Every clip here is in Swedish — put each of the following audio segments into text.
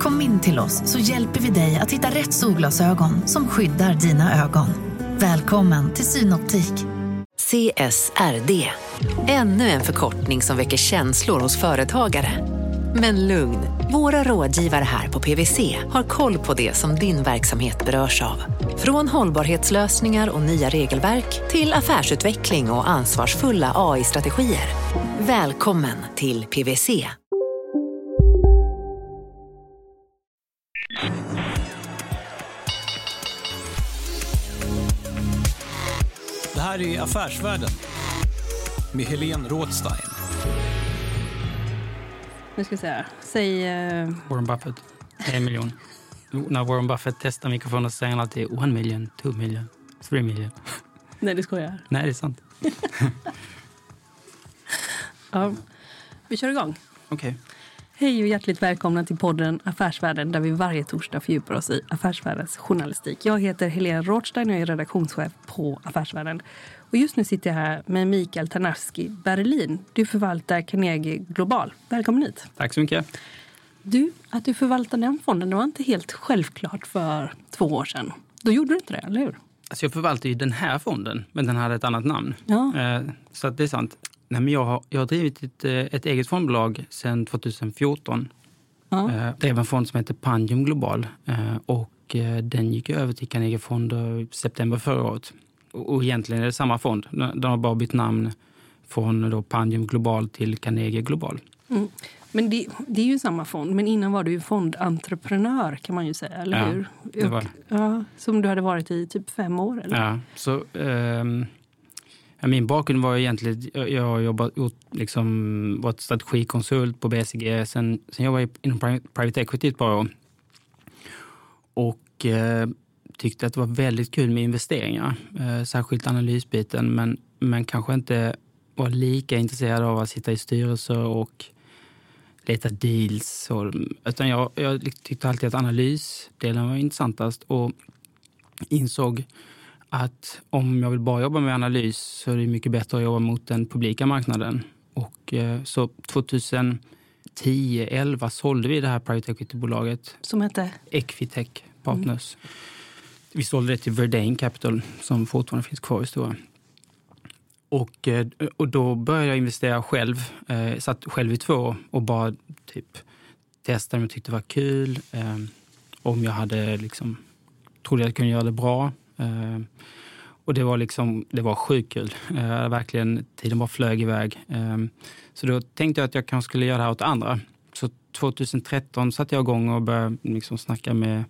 Kom in till oss så hjälper vi dig att hitta rätt solglasögon som skyddar dina ögon. Välkommen till Synoptik. CSRD, ännu en förkortning som väcker känslor hos företagare. Men lugn, våra rådgivare här på PWC har koll på det som din verksamhet berörs av. Från hållbarhetslösningar och nya regelverk till affärsutveckling och ansvarsfulla AI-strategier. Välkommen till PWC. Här är Affärsvärlden med Helene Rådstein. Nu ska vi se. Säg... eh, Warren Buffett, en miljon. När Warren Buffett testar mikrofonen säger han alltid one million, two million, three million. nej, det skojar. Nej, det är sant. Ja. Vi kör igång. Okej. Hej och hjärtligt välkomna till podden Affärsvärlden där vi varje torsdag fördjupar oss i affärsvärldens journalistik. Jag heter Helena Rothstein och är redaktionschef på Affärsvärlden. Och just nu sitter jag här med Mikael Tarnowski Berlin. Du förvaltar Carnegie Global. Välkommen hit. Tack så mycket. Du, att du förvaltar den fonden det var inte helt självklart för två år sedan. Då gjorde du inte det, eller hur? Alltså jag förvaltar ju den här fonden, men den hade ett annat namn. Ja. Eh, Så det är sant. Nej, men jag, har, jag har drivit ett, eh, ett eget fondbolag sedan 2014. Ja. Eh, drev en fond som heter Pandium Global. Eh, och eh, den gick över till Carnegie Fonder i september förra året. Och, och egentligen är det samma fond. De har bara bytt namn från då Pandium Global till Carnegie Global. Mm. Men det, det är ju samma fond, men innan var du ju fondentreprenör kan man ju säga, eller Ja, hur? det var Och- Ja, som du hade varit i typ fem år, eller? Ja, så, ja, min bakgrund var egentligen... Jag, jag har jobbat, liksom, varit strategikonsult på BCG. Sen, sen jobbade jag inom private equity ett par år. Och eh, tyckte att det var väldigt kul med investeringar. Eh, särskilt analysbiten, men, men kanske inte var lika intresserad av att sitta i styrelser och leta deals. Och, utan jag, jag tyckte alltid att analysdelen var intressantast. Och insåg att om jag vill bara jobba med analys så är det mycket bättre att jobba mot den publika marknaden. Och eh, så 2010-11 sålde vi det här private equity-bolaget Som hette? Equitech Partners. Vi sålde det till Verdane Capital som fortfarande finns kvar i Stora. Och, eh, och då började jag investera själv. Eh, satt själv i två och bara typ testade om jag tyckte det var kul. Eh, om jag hade liksom, trodde jag kunde göra det bra. Eh, och det var liksom, det var sjukt kul. Eh, verkligen, tiden bara flög iväg. Eh, så då tänkte jag att jag kanske skulle göra det här åt andra. Så 2013 satte jag igång och började liksom snacka med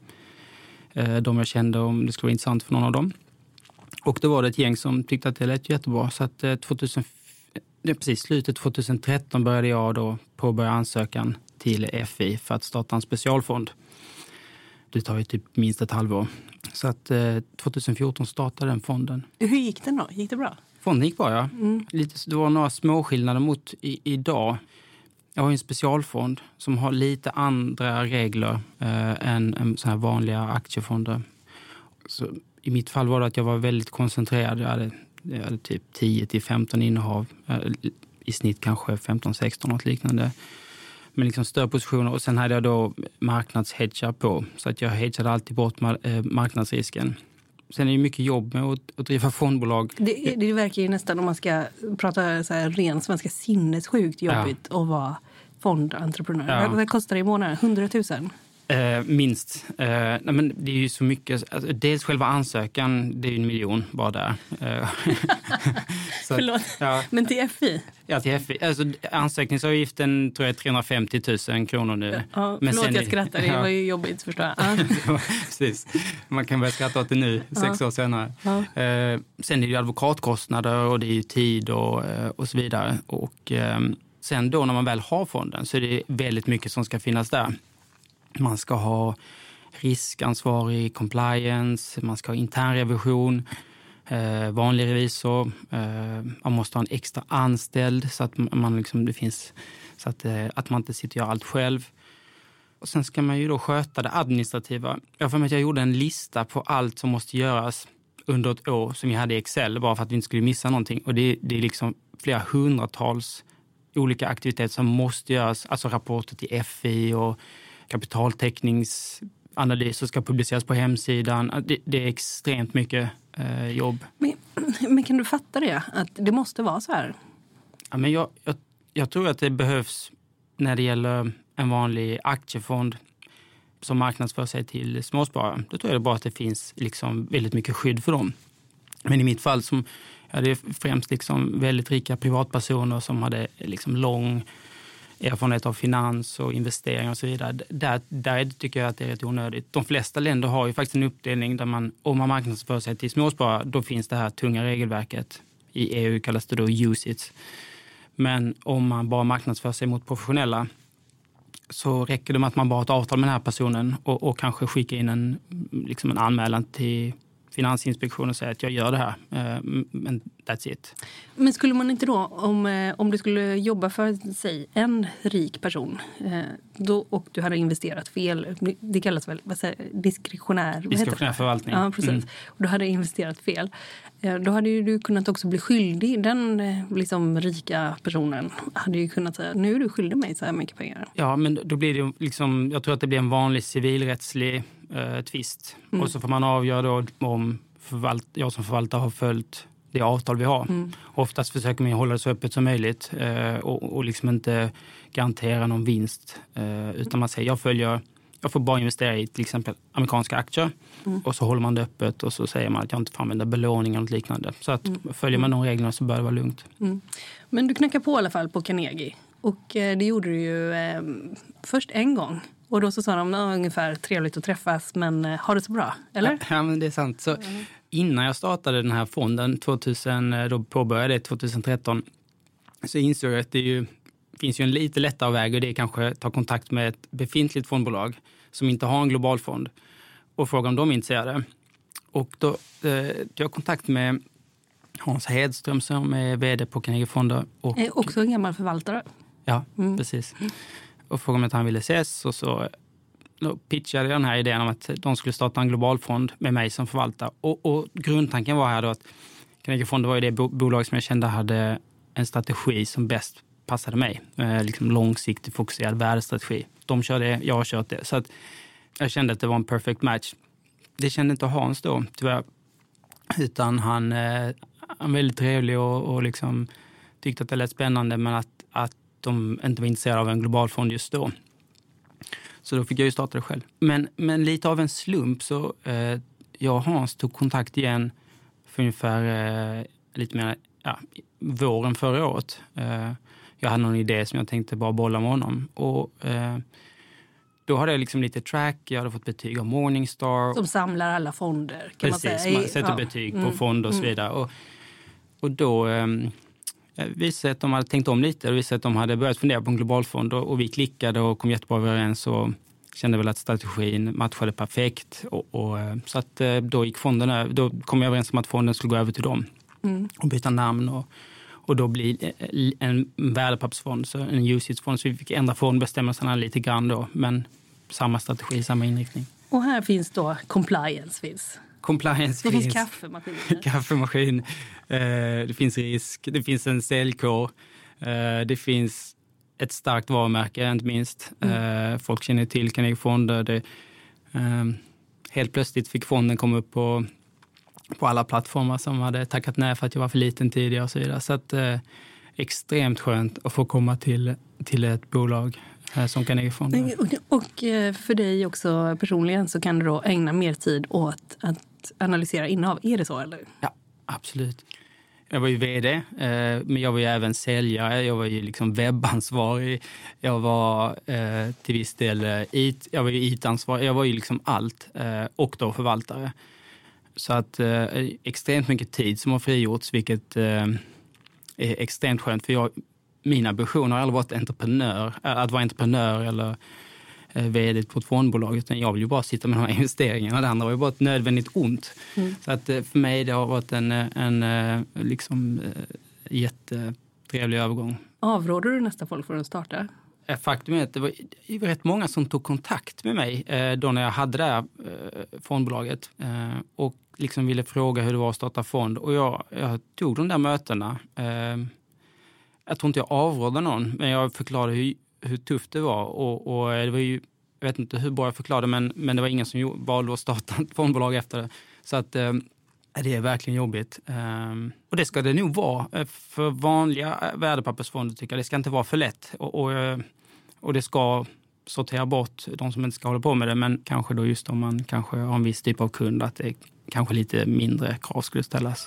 eh, de jag kände om det skulle vara intressant för någon av dem. Och då var det ett gäng som tyckte att det lät jättebra. Så att eh, 2000, precis slutet 2013 började jag då påbörja ansökan till FI för att starta en specialfond. Det tar ju typ minst ett halvår. Så att eh, 2014 startade den fonden. Hur gick den då? Gick det bra? Fonden gick bra, ja. Lite, det var några små skillnader mot i, idag. Jag har en specialfond som har lite andra regler eh, än, än så här vanliga aktiefonder. Så I mitt fall var det att jag var väldigt koncentrerad. Jag hade, jag hade typ 10 till 15 innehav. Eh, I snitt kanske 15-16, något liknande. Men liksom större positioner. Och sen hade jag då marknadshedgar på. Så att jag hedgade alltid bort eh, marknadsrisken. Sen är det mycket jobb med att, att driva fondbolag. Det, det verkar ju nästan, om man ska prata så här ren svenska, sinnessjukt jobbigt att vara fondentreprenör. Ja. Vad, vad kostar det i månaden? 100 000? Eh, minst. Eh, nej, men det är ju så mycket. Alltså, dels själva ansökan, det är ju en miljon bara där. Eh, så, Förlåt. Ja, Men till FI? ja, till FI. Alltså, ansökningsavgiften tror jag är 350 000 kronor nu. Ja, Men förlåt, sen jag skrattar. Det var ju jobbigt förstår jag. Ja. Precis. Man kan börja skratta åt det nu, sex år senare. Eh, sen är det advokatkostnader och det är tid och, eh, och så vidare. Och, eh, sen då när man väl har fonden så är det väldigt mycket som ska finnas där. Man ska ha riskansvarig, compliance, man ska ha internrevision, eh, vanlig revisor. Eh, man måste ha en extra anställd så att, man liksom, det finns, så att, eh, att man inte sitter och gör allt själv. Och sen ska man ju då sköta det administrativa. Jag för mig att jag gjorde en lista på allt som måste göras under ett år som jag hade i Excel bara för att vi inte skulle missa någonting. Och det, det är liksom flera hundratals olika aktiviteter som måste göras. Alltså rapporter till FI och kapitaltäckningsanalyser ska publiceras på hemsidan. Det, det är extremt mycket eh, jobb. Men, men, kan du fatta det? Att det måste vara så här? Ja, men jag, jag, jag tror att det behövs när det gäller en vanlig aktiefond som marknadsför sig till småsparare. Då tror jag det bra att det finns liksom väldigt mycket skydd för dem. Men i mitt fall som ja, det är främst liksom väldigt rika privatpersoner som hade liksom lång erfarenhet av finans och investeringar och så vidare. Där, där tycker jag att det är rätt onödigt. De flesta länder har ju faktiskt en uppdelning där man, om man marknadsför sig till småsparare, då finns det här tunga regelverket. I EU kallas det då USIT. Men om man bara marknadsför sig mot professionella så räcker det med att man bara har ett avtal med den här personen och, och kanske skickar in en, liksom en anmälan till Finansinspektionen säger att jag gör det här. Eh, men that's it. Men skulle man inte då, om, eh, om du skulle jobba för säg, en rik person eh, då, och du hade investerat fel, det kallas väl vad säger, diskretionär, diskretionär förvaltning. Ja, precis. Mm. Och du hade investerat fel. Då hade ju du kunnat också bli skyldig. Den liksom, rika personen hade ju kunnat säga nu är du skyldig mig så här mycket pengar. Ja, men då blir det liksom, jag tror att det blir en vanlig civilrättslig eh, tvist. Mm. Och så får man avgöra då om förvalt, jag som förvaltare har följt det avtal vi har. Mm. Oftast försöker man hålla det så öppet som möjligt eh, och, och liksom inte garantera någon vinst. Eh, utan man säger jag följer jag får bara investera i till exempel amerikanska aktier mm. och så håller man det öppet och så säger man att jag inte får använda belåning något liknande. Så att mm. följer man de reglerna så bör det vara lugnt. Mm. Men du knackar på i alla fall på Carnegie och eh, det gjorde du ju eh, först en gång. Och då så sa de ungefär trevligt att träffas men eh, ha det så bra, eller? Ja, men det är sant. Så. Innan jag startade den här fonden, 2000, eh, då påbörjade jag 2013, så insåg jag att det ju, finns ju en lite lättare väg och det är kanske att ta kontakt med ett befintligt fondbolag som inte har en global fond och fråga om de är intresserade. Och då eh, jag kontakt med Hans Hedström som är vd på Carnegie Fonder. Och, är också en gammal förvaltare. Ja, mm. precis och frågade om han ville ses. Och så då pitchade jag den här idén om att de skulle starta en globalfond med mig som förvaltare. Och, och grundtanken var här då att Carnegie Fond var ju det bolag som jag kände hade en strategi som bäst passade mig. Eh, liksom långsiktig, fokuserad värdestrategi. De kör det, jag har kört det. Så att jag kände att det var en perfect match. Det kände inte Hans då, tyvärr. Utan han, eh, han var väldigt trevlig och, och liksom tyckte att det lät spännande men att, att de inte var intresserade av en global fond just då. Så då fick jag ju starta det själv. Men, men lite av en slump så eh, jag och Hans tog kontakt igen för ungefär eh, lite mer ja, våren förra året. Eh, jag hade någon idé som jag tänkte bara bolla med honom. Och, eh, då hade jag liksom lite track, jag hade fått betyg av Morningstar. Som samlar alla fonder kan Precis, man säga. man sätter ja. betyg på mm. fonder och så mm. vidare. Och, och då ehm, Eh, visade att de hade tänkt om lite. Det visade att de hade börjat fundera på en globalfond och, och vi klickade och kom jättebra överens och kände väl att strategin matchade perfekt. Och, och eh, så att eh, då gick fonden Då kom vi överens om att fonden skulle gå över till dem mm. och byta namn och, och då bli en värdepappersfond, så en UCITS-fond. Så vi fick ändra fondbestämmelserna lite grann då, men samma strategi, samma inriktning. Och här finns då compliance finns. Compliance det finns, finns kaffemaskin. kaffemaskin. Eh, det finns risk. Det finns en säljkår. Eh, det finns ett starkt varumärke, inte minst. Mm. Eh, folk känner till Carnegie Fonder. Det, eh, helt plötsligt fick fonden komma upp på, på alla plattformar som hade tackat nej för att jag var för liten tidigare och så vidare. Så att, extremt skönt att få komma till, till ett bolag Eh, som Carnegie-fonden. Och eh, för dig också personligen så kan du då ägna mer tid åt att analysera innehav. Är det så? Eller? Ja, absolut. Jag var ju vd, eh, men jag var ju även säljare. Jag var ju liksom webbansvarig. Jag var till viss del IT, jag var ju IT-ansvarig. Jag var ju liksom allt och då förvaltare. Så att extremt mycket tid som har frigjorts, vilket är extremt skönt. För jag, min ambition har aldrig varit entreprenör, att vara entreprenör eller eh, vd på ett fondbolag, utan jag vill ju bara sitta med de här investeringarna. Det andra var ju bara ett nödvändigt ont. Mm. Så att eh, för mig det har varit en, eh, en eh, liksom, eh, jättetrevlig övergång. Avråder du nästan folk från att starta? Eh, Faktum är att det var rätt många som tog kontakt med mig eh, då när jag hade det här eh, fondbolaget eh, och liksom ville fråga hur det var att starta fond. Och jag, jag tog de där mötena. Jag tror inte jag avrådde någon, men jag förklarade hur, hur tufft det var. Och, och det var ju, jag vet inte hur bra jag förklarade, men, men det var ingen som valde att starta ett fondbolag efter det. Så att eh, det är verkligen jobbigt. Ehm, och det ska det nog vara. Eh, för vanliga eh, värdepappersfonder tycker jag det ska inte vara för lätt. Och, och, eh, och det ska sortera bort de som inte ska hålla på med det. Men kanske då just om man kanske har en viss typ av kund att det kanske lite mindre krav skulle ställas.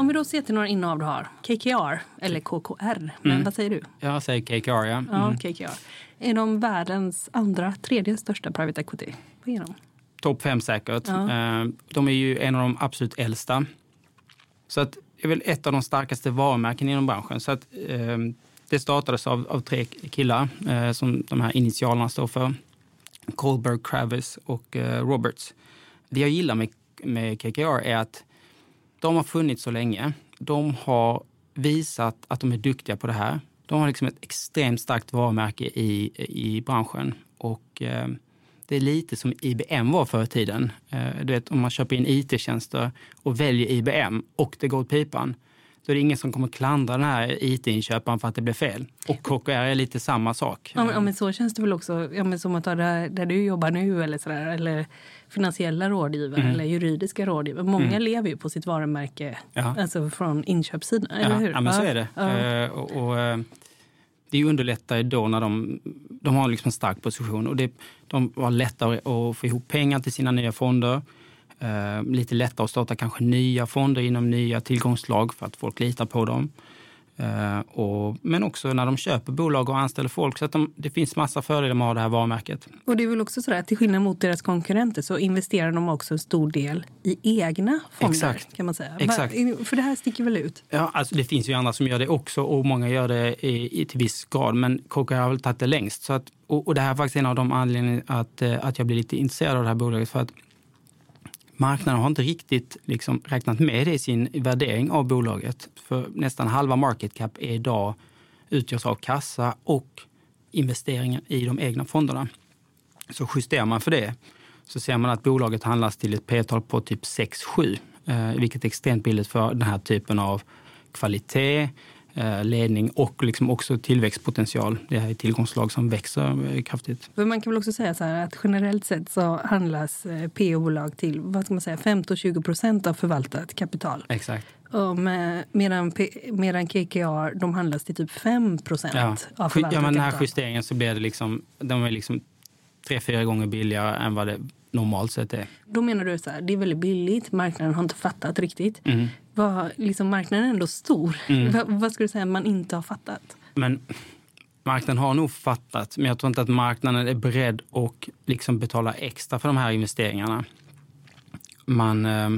Om vi då ser till några innehav du har, KKR eller KKR, men Mm. vad säger du? Jag säger KKR, ja. Mm. Ja, KKR. Är de världens andra, tredje största private equity? Vad är de? Topp fem säkert. Ja. Eh, De är ju en av de absolut äldsta. Så att det är väl ett av de starkaste varumärken inom branschen. Så att, eh, det startades av, av tre killar eh, som de här initialerna står för. Colberg, Kravis och eh, Roberts. Det jag gillar med, med KKR är att de har funnits så länge. De har visat att de är duktiga på det här. De har liksom ett extremt starkt varumärke i, i branschen. Och eh, det är lite som IBM var förr i tiden. Eh, du vet, om man köper in IT-tjänster och väljer IBM och det går åt pipan, då är det ingen som kommer klandra den här IT-inköparen för att det blev fel. Och KKR är lite samma sak. Ja, men, ja, men så känns det väl också. Ja, men som att ta där, där du jobbar nu eller sådär. Eller finansiella rådgivare Mm. eller juridiska rådgivare. Många Mm. lever ju på sitt varumärke Ja. alltså från inköpssidan. Eller hur? ja men så är det. Eh, och, och, eh, det underlättar ju då när de, de har liksom en stark position. Och det, de har lättare att få ihop pengar till sina nya fonder. Eh, lite lättare att starta kanske nya fonder inom nya tillgångslag för att folk litar på dem. Eh, och, men också när de köper bolag och anställer folk. Så att de, det finns massa fördelar med att ha det här varumärket. Och det är väl också sådär att till skillnad mot deras konkurrenter så investerar de också en stor del i egna fonder. Exakt. kan man säga. Exakt. För det här sticker väl ut? Ja, alltså det finns ju andra som gör det också och många gör det i, i till viss grad. Men KK har väl tagit det längst. Så att, och, och det här är faktiskt en av de anledningarna att, eh, att jag blir lite intresserad av det här bolaget. För att marknaden har inte riktigt liksom räknat med det i sin värdering av bolaget. För nästan halva market cap är idag utgörs av kassa och investeringar i de egna fonderna. Så justerar man för det så ser man att bolaget handlas till ett p-tal på typ 6-7, eh, vilket är extremt billigt för den här typen av kvalitet, ledning och liksom också tillväxtpotential. Det här är tillgångslag som växer eh, kraftigt. För man kan väl också säga så här att generellt sett så handlas eh, PO-bolag till vad ska man säga, 15-20 procent av förvaltat kapital. Exakt. Och med, medan, medan KKR de handlas till typ 5 procent Ja. av Ja, förvaltat men den här kapital. justeringen så blir det liksom, de är liksom tre, fyra gånger billigare än vad det normalt sett är. Då menar du så här, det är väldigt billigt, marknaden har inte fattat riktigt. Mm. Vad, liksom, marknaden är ändå stor. Mm. Vad, vad ska du säga man inte har fattat? Men marknaden har nog fattat, men jag tror inte att marknaden är beredd att liksom betala extra för de här investeringarna. Man eh,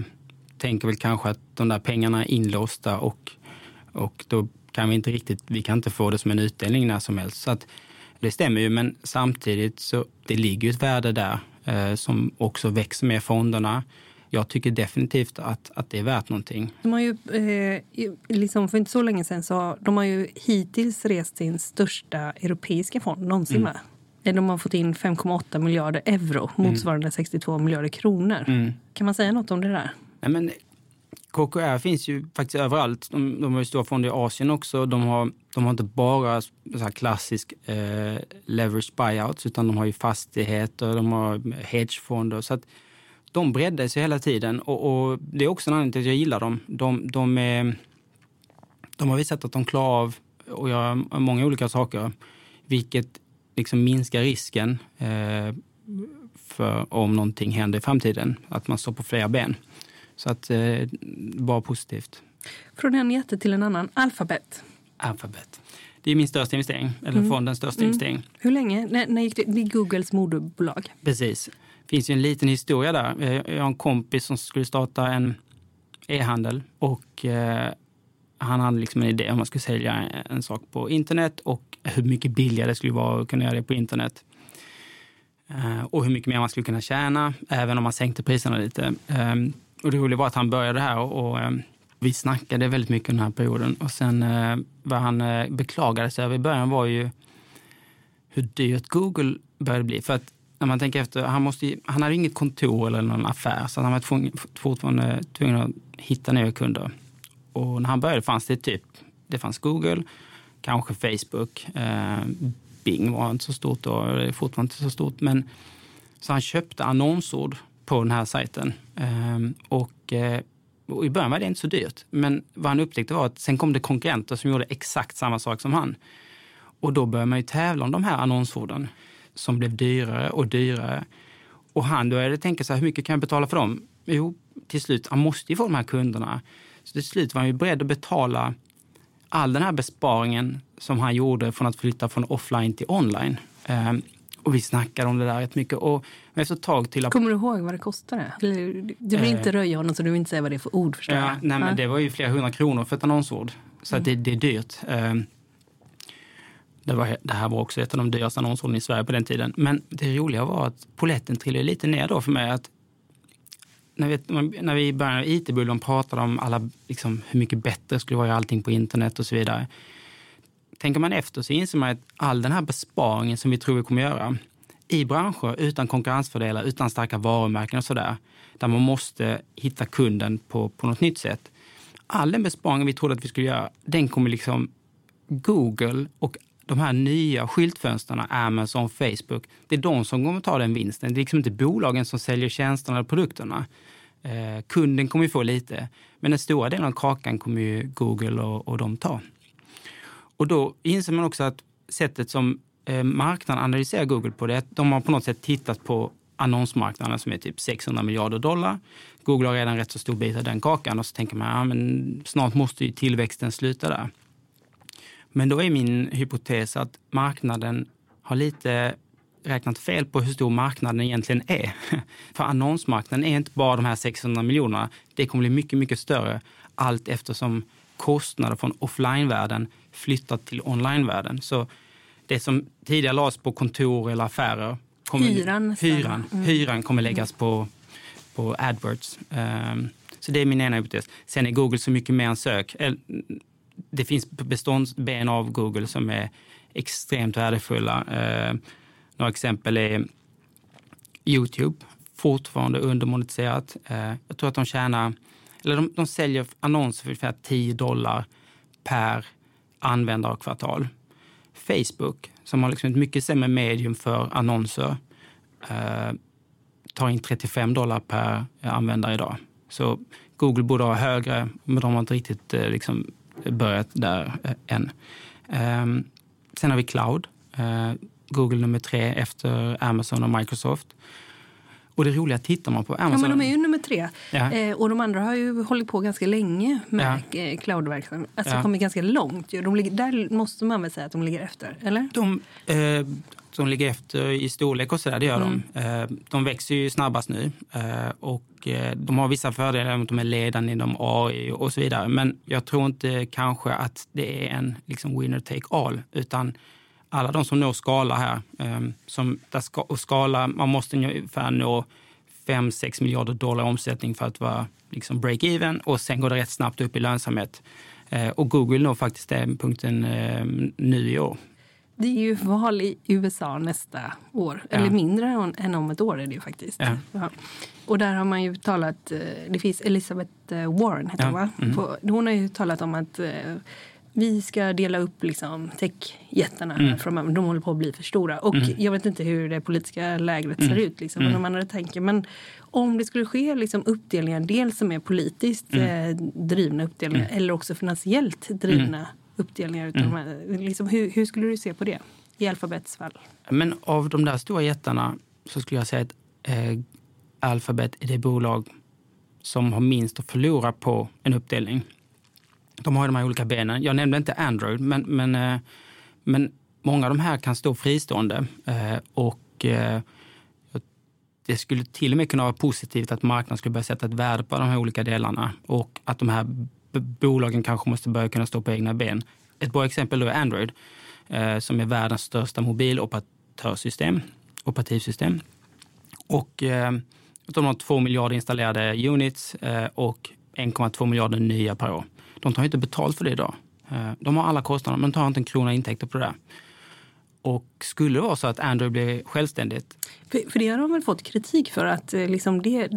tänker väl kanske att de där pengarna är inlåsta och, och då kan vi inte riktigt, vi kan inte få det som en utdelning när som helst. Så att, det stämmer ju, men samtidigt så det ligger ett värde där eh, som också växer med fonderna. Jag tycker definitivt att, att det är värt någonting. De har ju, eh, liksom för inte så länge sedan så de har ju hittills rest sin största europeiska fond någonsin. Mm. Eh, De har fått in 5,8 miljarder euro, motsvarande 62 miljarder kronor. Mm. Kan man säga något om det där? Nej, men KKR finns ju faktiskt överallt. De, de har ju stora fonder i Asien också. De har, de har inte bara så klassisk eh, leverage buyouts utan de har ju fastigheter, de har hedgefonder. Så att de breddar sig hela tiden och, och det är också en anledning till att jag gillar dem. De, de, är, de har visat att de klarar av att göra många olika saker vilket liksom minskar risken eh, för om någonting händer i framtiden. Att man står på flera ben. Så att eh, bara positivt. Från en jätte till en annan. Alphabet. Alphabet. Det är min största investering, eller Mm. fondens största Mm. investering. Hur länge? När, när gick det? Det är Googles moderbolag. Precis. Det finns ju en liten historia där. Eh, jag har en kompis som skulle starta en e-handel och eh, han hade liksom en idé om man skulle sälja en sak på internet och hur mycket billigare det skulle vara att kunna göra det på internet. Eh, Och hur mycket mer man skulle kunna tjäna, även om man sänkte priserna lite. Eh, Och det roliga var att han började här och, och eh, vi snackade väldigt mycket under den här perioden. Och sen eh, vad han beklagade sig över i början var ju hur dyrt Google började bli. För att när man tänker efter, han, måste, han hade inget kontor eller någon affär så han var tvungen, fortfarande tvungen att hitta nya kunder. Och när han började fanns det typ, det fanns Google, kanske Facebook, eh, Bing var inte så stort då, det är fortfarande inte så stort. Men, så han köpte annonsord på den här sajten. Eh, och, eh, och i början var det inte så dyrt. Men vad han upptäckte var att sen kom det konkurrenter som gjorde exakt samma sak som han. Och då började man ju tävla om de här annonsorden som blev dyrare och dyrare. Och han började tänka så här, hur mycket kan jag betala för dem? Jo, till slut, han måste ju få de här kunderna. Så till slut var han ju beredd att betala all den här besparingen som han gjorde från att flytta från offline till online. Ehm, och vi snackade om det där rätt mycket. Och efter ett tag till... Kommer du ihåg vad det kostade? Du vill Eh. inte röja honom så du vill inte säga vad det är för ord förstår Ja, jag. nej, men Ja. det var ju flera hundra kronor för ett annonsord. Så att det, det är dyrt. Ehm, det, var, det här var också ett av de dyraste annonshållen i Sverige på den tiden. Men det roliga var att poletten trillade lite ner då för mig. Att när, vi, när vi i början av IT-bubblan pratade om alla, liksom, hur mycket bättre det skulle vara att göra allting på internet och så vidare. Tänker man efter så inser man att all den här besparingen som vi tror vi kommer göra i branscher utan konkurrensfördelar, utan starka varumärken och sådär, där man måste hitta kunden på, på något nytt sätt. All den besparingen vi trodde att vi skulle göra, den kommer liksom Google och de här nya skyltfönstren, Amazon, Facebook, det är de som kommer ta den vinsten. Det är liksom inte bolagen som säljer tjänsterna eller produkterna. Eh, kunden kommer ju få lite, men den stora delen av kakan kommer ju Google och, och de ta. Och då inser man också att sättet som eh, marknaden analyserar Google på det är att de har på något sätt tittat på annonsmarknaden som är typ 600 miljarder dollar. Google har redan rätt så stor bit av den kakan och så tänker man ja, men snart måste ju tillväxten sluta där. Men då är min hypotes att marknaden har lite räknat fel på hur stor marknaden egentligen är. För annonsmarknaden är inte bara de här 600 miljonerna. Det kommer bli mycket, mycket större allt eftersom kostnader från offline-världen flyttar till online-världen. Så det som tidigare lades på kontor eller affärer kommer, Hyran hyran, Mm. hyran kommer läggas på på AdWords. Um, så det är min ena hypotes. Sen är Google så mycket mer än sök. Det finns beståndsben av Google som är extremt värdefulla. Eh, några exempel är Youtube, fortfarande undermonetiserat. Eh, jag tror att de tjänar, eller de, de säljer annonser för ungefär 10 dollar per användarkvartal. Facebook, som har liksom ett mycket sämre medium för annonser, eh, tar in 35 dollar per användare idag. Så Google borde ha högre, men de har inte riktigt eh, liksom, börjat där eh, än. Um, sen har vi cloud. Uh, Google nummer tre efter Amazon och Microsoft. Och det roliga, tittar man på Amazon... Ja, men de är ju nummer tre. Ja. Eh, och de andra har ju hållit på ganska länge med ja. cloudverksamhet. Alltså ja. kommit ganska långt. De ligger, där måste man väl säga att de ligger efter, eller? De, eh, de ligger efter i storlek och sådär, det gör mm. de. Eh, de växer ju snabbast nu eh, och eh, de har vissa fördelar de är ledande inom AI och så vidare. Men jag tror inte kanske att det är en liksom winner take all, utan alla de som når skala här, ehm, som där ska, och skala, man måste ungefär nå 5-6 miljarder dollar omsättning för att vara liksom break-even och sen går det rätt snabbt upp i lönsamhet. Eh, och Google når faktiskt den punkten ehm, nu i år. Det är ju val i USA nästa år. Ja. Eller mindre än om ett år är det ju faktiskt. Ja. Ja. Och där har man ju talat, eh, det finns Elizabeth eh, Warren heter hon va? Mm. Hon har ju talat om att eh, vi ska dela upp liksom techjättarna mm. framöver. De håller på att bli för stora. Och mm. jag vet inte hur det politiska lägret ser mm. ut. Liksom, mm. man hade tänker. Men om det skulle ske liksom uppdelningar, dels som är politiskt mm. eh, drivna uppdelningar mm. eller också finansiellt drivna uppdelningar. Utav mm. de här. Liksom, hur, hur, skulle du se på det i Alphabets fall? Men av de där stora jättarna så skulle jag säga att eh, Alphabet är det bolag som har minst att förlora på en uppdelning. De har de här olika benen. Jag nämnde inte Android, men, men, eh, men många av de här kan stå fristående. Eh, och eh, det skulle till och med kunna vara positivt att marknaden skulle börja sätta ett värde på de här olika delarna och att de här bolagen kanske måste börja kunna stå på egna ben. Ett bra exempel då är Android eh, som är världens största mobiloperatörsystem, operativsystem. Och eh, de har två miljarder installerade units eh, och 1,2 miljarder nya per år. De tar inte betalt för det idag. Eh, de har alla kostnader, men tar inte en krona intäkter på det. där. Och skulle det vara så att Android blir självständigt... För, för det har de väl fått kritik för, att eh, liksom det,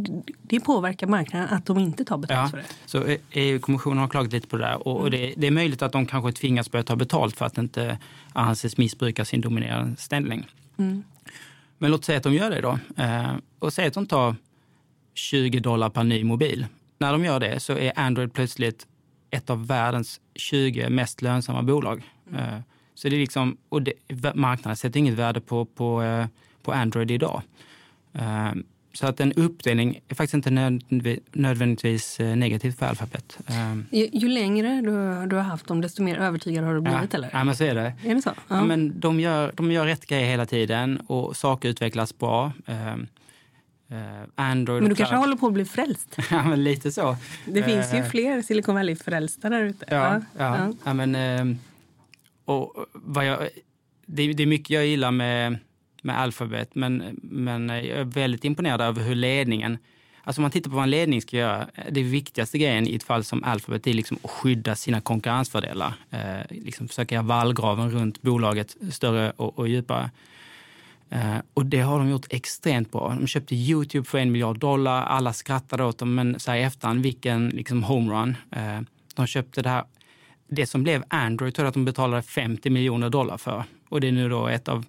det påverkar marknaden att de inte tar betalt ja, för det? Så EU-kommissionen har klagat lite på det där. Och, mm. det, det, är möjligt att de kanske tvingas börja ta betalt för att inte anses missbruka sin dominerande ställning. Mm. Men låt säga att de gör det då. Eh, och säg att de tar 20 dollar per ny mobil. När de gör det så är Android plötsligt ett av världens 20 mest lönsamma bolag. Mm. Eh, så det är liksom, och det, marknaden sätter inget värde på, på, eh, på Android idag. Ehm, så att en uppdelning är faktiskt inte nödvändigtvis eh, negativt för Alphabet. Ehm. Ju, ju längre du, du har haft dem, desto mer övertygad har du blivit? Ja, eller? ja men så är det. Är det så? Ja. men de, gör, de gör rätt grejer hela tiden och saker utvecklas bra. Uh, Android men du kanske håller på att bli frälst? ja, men lite så. Det finns ju fler Silicon Valley-frälsta där ute. Ja, ja, ja. ja men, och eh, vad jag, det, det är mycket jag gillar med, med Alphabet, men, men jag är väldigt imponerad över hur ledningen Alltså om man tittar på vad en ledning ska göra, eh, det viktigaste grejen i ett fall som Alphabet är liksom att skydda sina konkurrensfördelar. Eh, liksom försöka göra vallgraven runt bolaget större och, och djupare. Eh, och det har de gjort extremt bra. De köpte Youtube för en miljard dollar. Alla skrattade åt dem, men så här i efterhand, vilken liksom homerun. Eh, de köpte det här det som blev Android tror jag att de betalade 50 miljoner dollar för. Och det är nu då ett av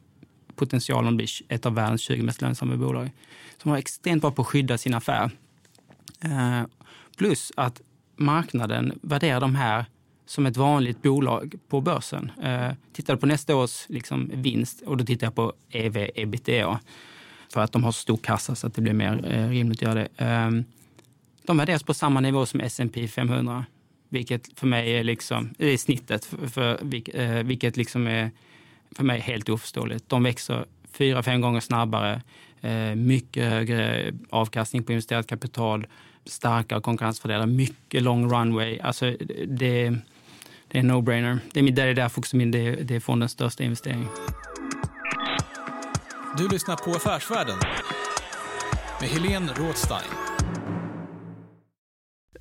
potentialen att bli ett av världens 20 mest lönsamma bolag. Som har extremt bra på att skydda sin affär. Eh, plus att marknaden värderar de här som ett vanligt bolag på börsen. Eh, tittar på nästa års liksom, vinst och då tittar jag på EV ebitda för att de har så stor kassa så att det blir mer eh, rimligt att göra det. Eh, de värderas på samma nivå som S&P 500 vilket för mig är, liksom, i snittet, för, för, eh, vilket liksom är för mig helt oförståeligt. De växer fyra, fem gånger snabbare, eh, mycket högre avkastning på investerat kapital, starkare konkurrensfördelar, mycket lång runway. Alltså det, det är en no-brainer. Det är, det är därför också min, det, det är fondens största investering. Du lyssnar på Affärsvärlden med Helene Rådstein.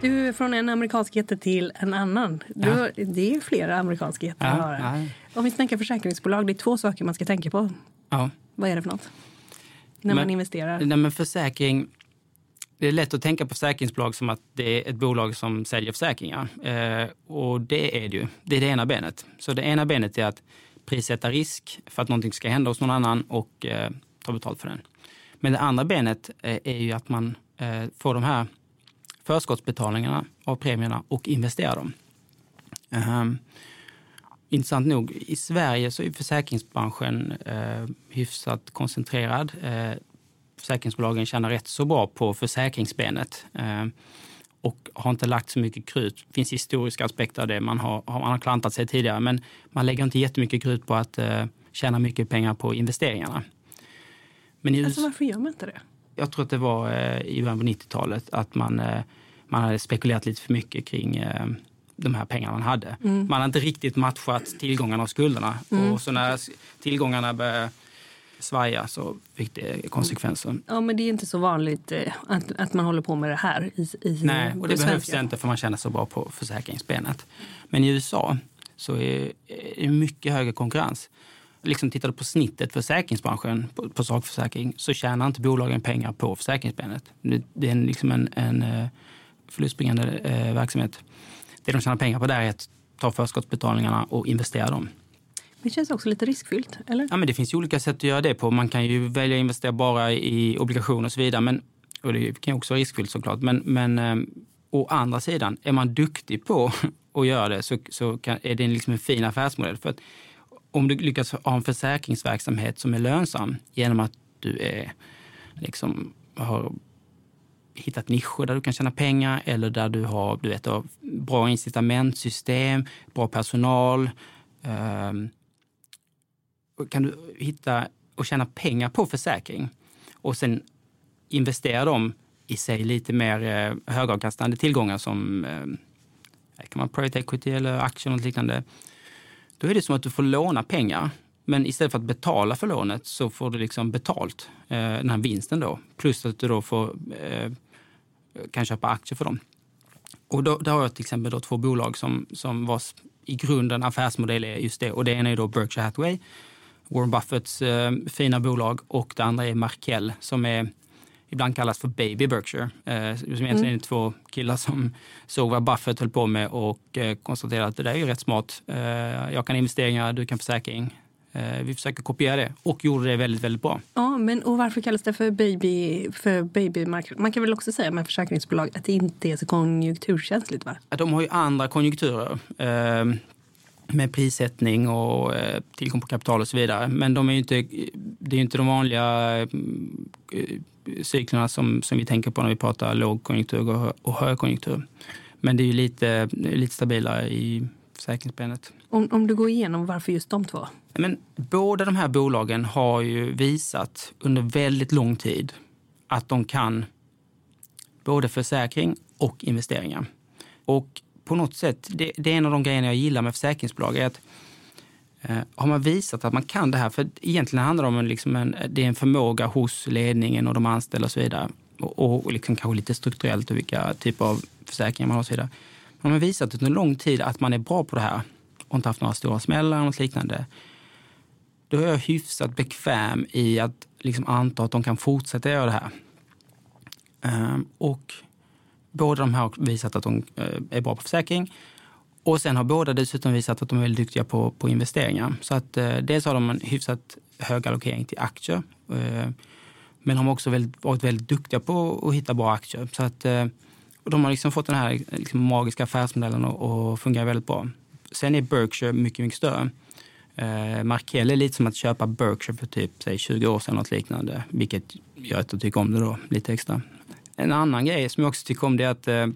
Du är från en amerikansk jätte till en annan. Du, ja. Det är flera amerikanska jättar ja, ja. Om vi snackar försäkringsbolag, det är två saker man ska tänka på. Ja. Vad är det för något? När men, man investerar? Nej, men försäkring, det är lätt att tänka på försäkringsbolag som att det är ett bolag som säljer försäkringar. Eh, och det är det ju. Det är det ena benet. Så det ena benet är att prissätta risk för att någonting ska hända hos någon annan och eh, ta betalt för den. Men det andra benet eh, är ju att man eh, får de här förskottsbetalningarna av premierna och investera dem. Um, intressant nog, i Sverige så är försäkringsbranschen uh, hyfsat koncentrerad. Uh, försäkringsbolagen tjänar rätt så bra på försäkringsbenet uh, och har inte lagt så mycket krut. Det finns historiska aspekter av det. Man har, man har klantat sig tidigare, men man lägger inte jättemycket krut på att uh, tjäna mycket pengar på investeringarna. Men just, alltså varför gör man inte det? Jag tror att det var eh, i början på 90-talet att man, eh, man hade spekulerat lite för mycket kring eh, de här pengarna man hade. Mm. Man hade inte riktigt matchat tillgångarna och skulderna. Mm. Och så när tillgångarna började svaja så fick det konsekvenser. Ja, men det är inte så vanligt att, att man håller på med det här i, i Nej, och det, det behövs inte för man tjänar så bra på försäkringsbenet. Men i USA så är det mycket högre konkurrens liksom tittade på snittet för försäkringsbranschen på, på sakförsäkring så tjänar inte bolagen pengar på försäkringsbenet. Det är liksom en, en eh, förlustbringande eh, verksamhet. Det de tjänar pengar på där är att ta förskottsbetalningarna och investera dem. Det känns också lite riskfyllt, eller? Ja, men det finns olika sätt att göra det på. Man kan ju välja att investera bara i obligationer och så vidare. Men, och det kan också vara riskfyllt såklart. Men, men eh, å andra sidan, är man duktig på att göra det så, så kan, är det liksom en fin affärsmodell. För att om du lyckas ha en försäkringsverksamhet som är lönsam genom att du är, liksom, har hittat nischer där du kan tjäna pengar eller där du har du vet, bra incitamentsystem, bra personal. Ehm, kan du hitta och tjäna pengar på försäkring och sen investera dem i sig lite mer eh, högavkastande tillgångar som eh, kan man private equity eller aktier och liknande då är det som att du får låna pengar. Men istället för att betala för lånet så får du liksom betalt, eh, den här vinsten då. Plus att du då får, eh, kan köpa aktier för dem. Och då, där har jag till exempel då två bolag som, som vars i grunden affärsmodell är just det. Och det ena är då Berkshire Hathaway, Warren Buffetts eh, fina bolag. Och det andra är Markel som är ibland kallas för Baby Berkshire. Eh, som egentligen mm. är två killar som såg vad Buffett höll på med och eh, konstaterade att det där är ju rätt smart. Eh, jag kan investeringar, du kan försäkring. Eh, vi försöker kopiera det och gjorde det väldigt, väldigt bra. Ja, men och varför kallas det för baby, för baby Man kan väl också säga med försäkringsbolag att det inte är så konjunkturkänsligt? Va? De har ju andra konjunkturer. Eh, med prissättning och eh, tillgång på kapital och så vidare. Men de är inte, det är inte de vanliga eh, cyklerna som, som vi tänker på när vi pratar lågkonjunktur och, och högkonjunktur. Men det är ju lite, lite stabilare i försäkringsbenet. Om, om du går igenom varför just de två? Men båda de här bolagen har ju visat under väldigt lång tid att de kan både försäkring och investeringar. Och på något sätt, det, det är en av de grejerna jag gillar med försäkringsbolag, är att eh, har man visat att man kan det här, för egentligen handlar det om en, liksom en, det är en förmåga hos ledningen och de anställda och så vidare. Och, och liksom kanske lite strukturellt och vilka typer av försäkringar man har och så vidare. Men har man visat under lång tid att man är bra på det här och inte haft några stora smällar eller något liknande, då är jag hyfsat bekväm i att liksom anta att de kan fortsätta göra det här. Um, och båda de här har visat att de uh, är bra på försäkring. Och sen har båda dessutom visat att de är väldigt duktiga på, på investeringar. Så att uh, dels har de en hyfsat hög allokering till aktier. Uh, men de har också väldigt, varit väldigt duktiga på att hitta bra aktier. Så att de har liksom fått den här liksom magiska affärsmodellen att fungera väldigt bra. Sen är Berkshire mycket, mycket större. Eh, Markel är lite som att köpa Berkshire för typ säg, 20 år sedan, något liknande. Vilket gör att jag tycker om det då lite extra. En annan grej som jag också tycker om det är att eh,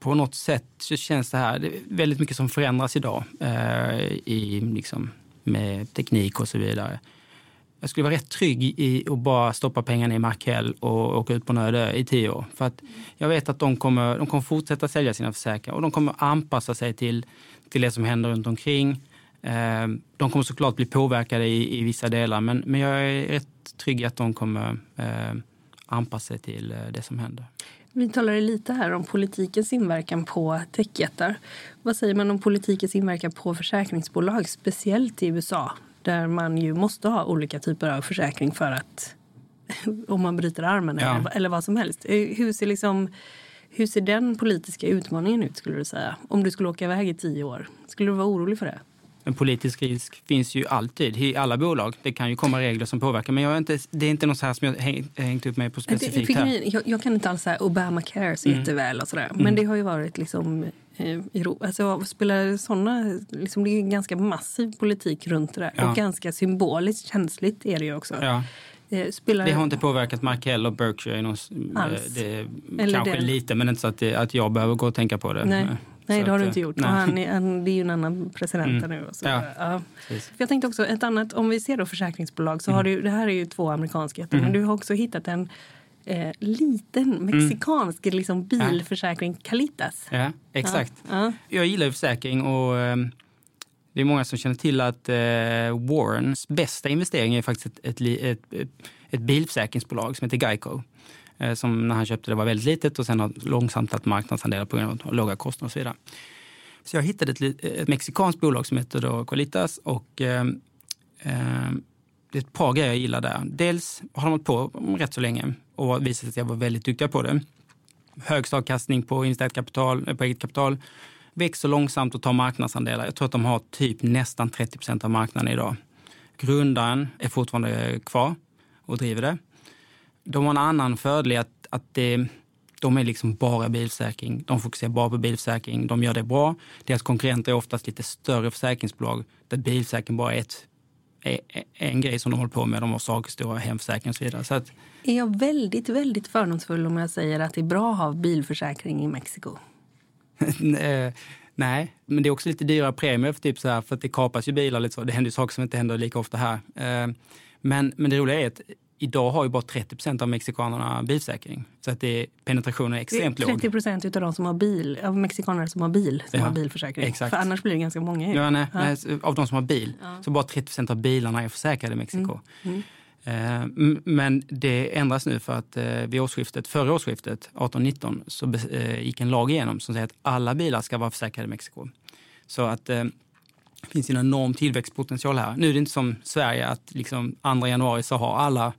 på något sätt så känns det här, det är väldigt mycket som förändras idag eh, i, liksom, med teknik och så vidare. Jag skulle vara rätt trygg i att bara stoppa pengarna i Markel och åka ut på en öde i tio år. För att jag vet att de kommer, de kommer fortsätta sälja sina försäkringar och de kommer anpassa sig till, till det som händer runt omkring. Eh, de kommer såklart bli påverkade i, i vissa delar men, men jag är rätt trygg i att de kommer eh, anpassa sig till eh, det som händer. Vi talade lite här om politikens inverkan på techjättar. Vad säger man om politikens inverkan på försäkringsbolag, speciellt i USA där man ju måste ha olika typer av försäkring för att om man bryter armen ja. eller, eller vad som helst. Hur ser, liksom, hur ser den politiska utmaningen ut skulle du säga? Om du skulle åka iväg i tio år, skulle du vara orolig för det? En politisk risk finns ju alltid i alla bolag. Det kan ju komma regler som påverkar. Men jag är inte, det är inte något så här som jag hängt upp mig på specifikt. här. Jag, jag, kan inte alls säga Obamacare så mm. jätteväl. Och sådär. Men mm. det har ju varit liksom eh, Alltså, spelar såna, liksom, det är ganska massiv politik runt det där. Ja. Och ganska symboliskt känsligt är det ju också. Ja. Eh, spelar... Det har inte påverkat Markel och Berkshire. Någon, Alls. Det, kanske det. lite, men inte så att, det, att jag behöver gå och tänka på det. Nej. Nej, det har du inte gjort. Han, han, det är ju en annan president mm. nu. Så, ja, ja. jag tänkte också, ett annat, om vi ser då försäkringsbolag så mm. har du, det här är ju två amerikanska jättar, mm. men du har också hittat en eh, liten mm. mexikansk liksom, bilförsäkring, Calitas. Ja, exakt. Ja. Jag gillar ju försäkring och eh, det är många som känner till att eh, Warrens bästa investering är faktiskt ett, ett, ett, ett bilförsäkringsbolag som heter Geico. Eh, som när han köpte det var väldigt litet och sen har långsamt tagit marknadsandelar på grund av låga kostnader och så vidare. Så jag hittade ett, ett mexikanskt bolag som heter då Qualitas och eh, eh, det är ett par grejer jag gillar där. Dels har de hållit på rätt så länge och visat att jag var väldigt duktig på det. Högst avkastning på investerat kapital, på eget kapital. Växer långsamt och tar marknadsandelar. Jag tror att de har typ nästan 30 procent av marknaden idag. Grundaren är fortfarande kvar och driver det. De har en annan fördel att, att det, de är liksom bara bilförsäkring. De fokuserar bara på bilförsäkring. De gör det bra. Deras konkurrenter är oftast lite större försäkringsbolag där bilförsäkring bara är, ett, en grej som de håller på med. De har sakstora hemförsäkring och så vidare. Så att, är jag väldigt, väldigt fördomsfull om jag säger att det är bra att ha bilförsäkring i Mexiko? Eh, nej, men det är också lite dyrare premier för, typ så här, för att det kapas ju bilar. Lite så. Det händer ju saker som inte händer lika ofta här. Eh, men, men det roliga är att Idag har ju bara 30 procent av mexikanerna bilförsäkring. Så att det, penetrationen är extremt låg. 30 procent av de som har bil, av mexikaner som har bil, som ja, har bilförsäkring. Exakt. För annars blir det ganska många. Ja, nej, ja. nej, av de som har bil. Ja. Så bara 30 procent av bilarna är försäkrade i Mexiko. Mm. Mm. Eh, men det ändras nu för att eh, vid årsskiftet, förra årsskiftet, 18-19, så eh, gick en lag igenom som säger att alla bilar ska vara försäkrade i Mexiko. Så att det finns en enorm tillväxtpotential här. Nu är det inte som Sverige att liksom 2 januari så har alla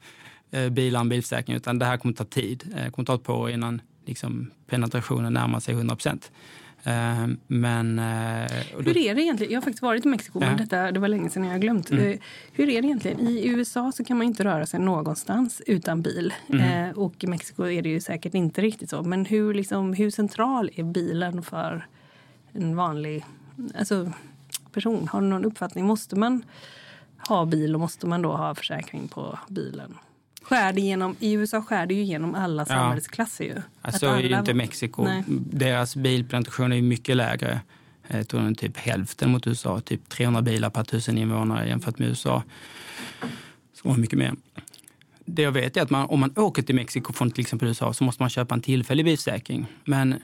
bilar en bilförsäkring utan det här kommer ta tid. Det kommer ta ett par år innan liksom, penetrationen närmar sig 100 procent. Eh, men, eh, då... Hur är det egentligen? Jag har faktiskt varit i Mexiko, men detta, det var länge sedan jag har glömt. Mm. Eh, hur är det egentligen? I USA så kan man inte röra sig någonstans utan bil. Mm. och i Mexiko är det ju säkert inte riktigt så. Men hur, liksom, hur central är bilen för en vanlig... Alltså, person? Har du någon uppfattning? Måste man ha bil och måste man då ha försäkring på bilen? Skär det genom, I USA skär det ju genom alla samhällsklasser. Ju. Alltså alla... är ju inte Mexiko. Nej. Deras bilpenetration är mycket lägre. Jag tror den är typ hälften mot USA. Typ 300 bilar per tusen invånare jämfört med USA. Har mycket mer. det jag vet är att man, om man åker till Mexiko från till exempel USA så måste man köpa en tillfällig bilförsäkring. Men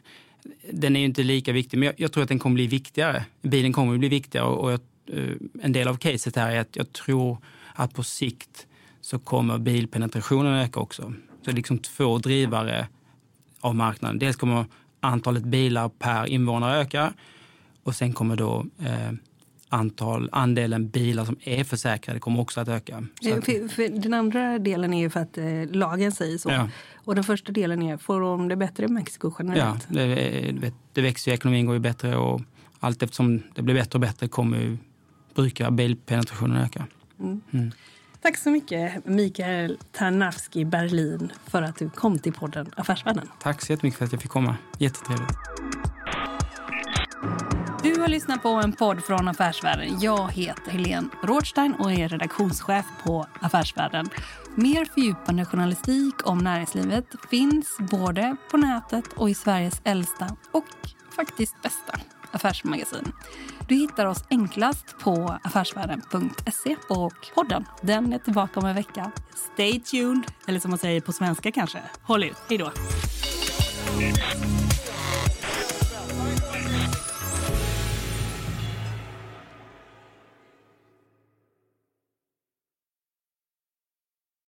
den är ju inte lika viktig, men jag, jag, tror att den kommer bli viktigare. Bilen kommer bli viktigare och, och jag, eh, en del av caset här är att jag tror att på sikt så kommer bilpenetrationen öka också. Så det är liksom två drivare av marknaden. Dels kommer antalet bilar per invånare öka och sen kommer då eh, antal, andelen bilar som är försäkrade kommer också att öka. Att... För, för den andra delen är ju för att eh, lagen säger så. Ja. Och den första delen är, får de det bättre i Mexiko generellt? Ja, det, det växer ju, ekonomin går ju bättre och allt eftersom det blir bättre och bättre kommer ju, brukar bilpenetrationen öka. Mm. Mm. Tack så mycket Mikael Tarnavski Berlin för att du kom till podden Affärsvärlden. Tack så jättemycket för att jag fick komma. Jättetrevligt. Du har lyssnat på en podd från Affärsvärlden. Jag heter Helene Rådstein och är redaktionschef på Affärsvärlden. Mer fördjupande journalistik om näringslivet finns både på nätet och i Sveriges äldsta och faktiskt bästa affärsmagasin. Du hittar oss enklast på affärsvärlden.se och podden den är tillbaka om en vecka. Stay tuned, eller som man säger på svenska kanske, håll ut. Hej då!